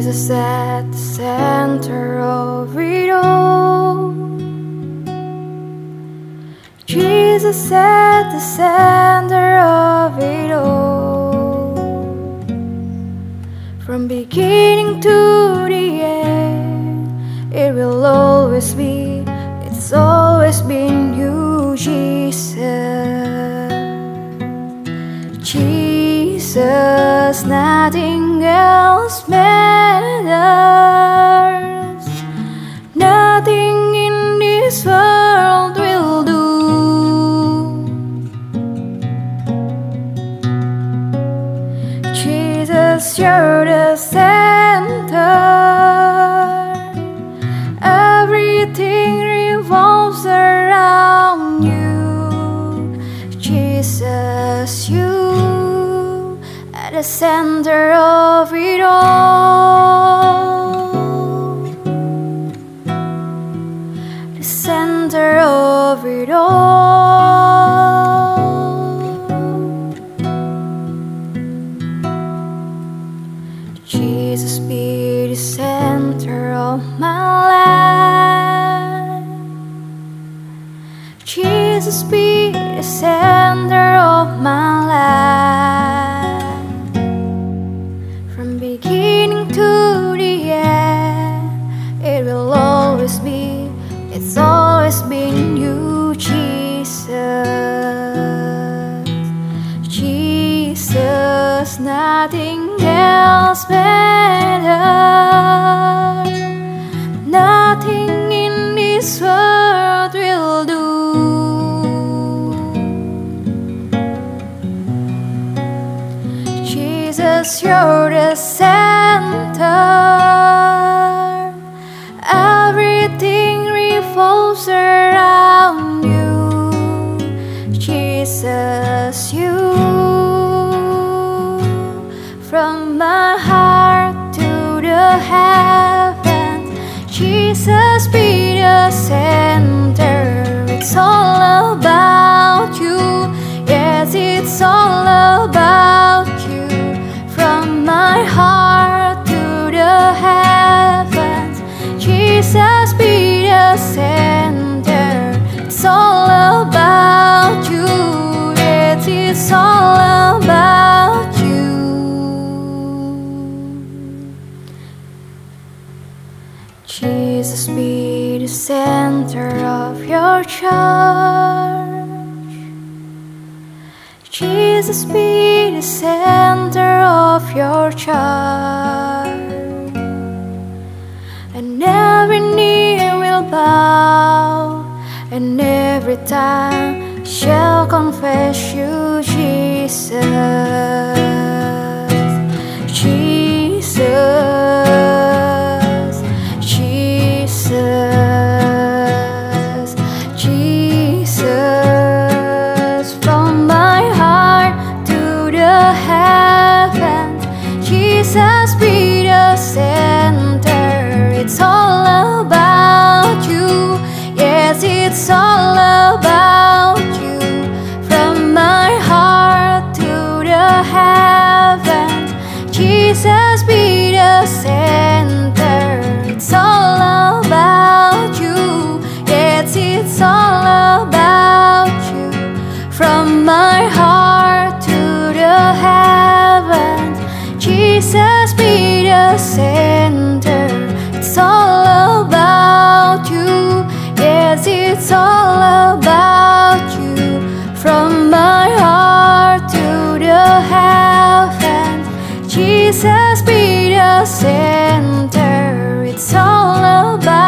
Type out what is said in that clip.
Jesus at the center of it all. Jesus at the center of it all. From beginning to the end, it will always be, it's always been you, Jesus. Jesus, nothing else matters. Nothing in this world will do. Jesus, you're the center. Everything revolves around you. Jesus, you at the center of it all. The center of it all. Jesus be the center of my life. Jesus be the center of my life. Jesus, nothing else matters. Nothing in this world will do. Jesus, you're the center. Everything revolves around you. Jesus, you. From my heart to the heavens, Jesus be the center. It's all about you. Yes, it's all about Jesus be the center of your church. Jesus be the center of your church. And every knee will bow, and every tongue shall confess you, Jesus. Jesus be the center. It's all about you, yes, it's all about you. From my heart to the heavens, Jesus be the center. It's all about you, yes, it's all about you. From my Be the center. It's all about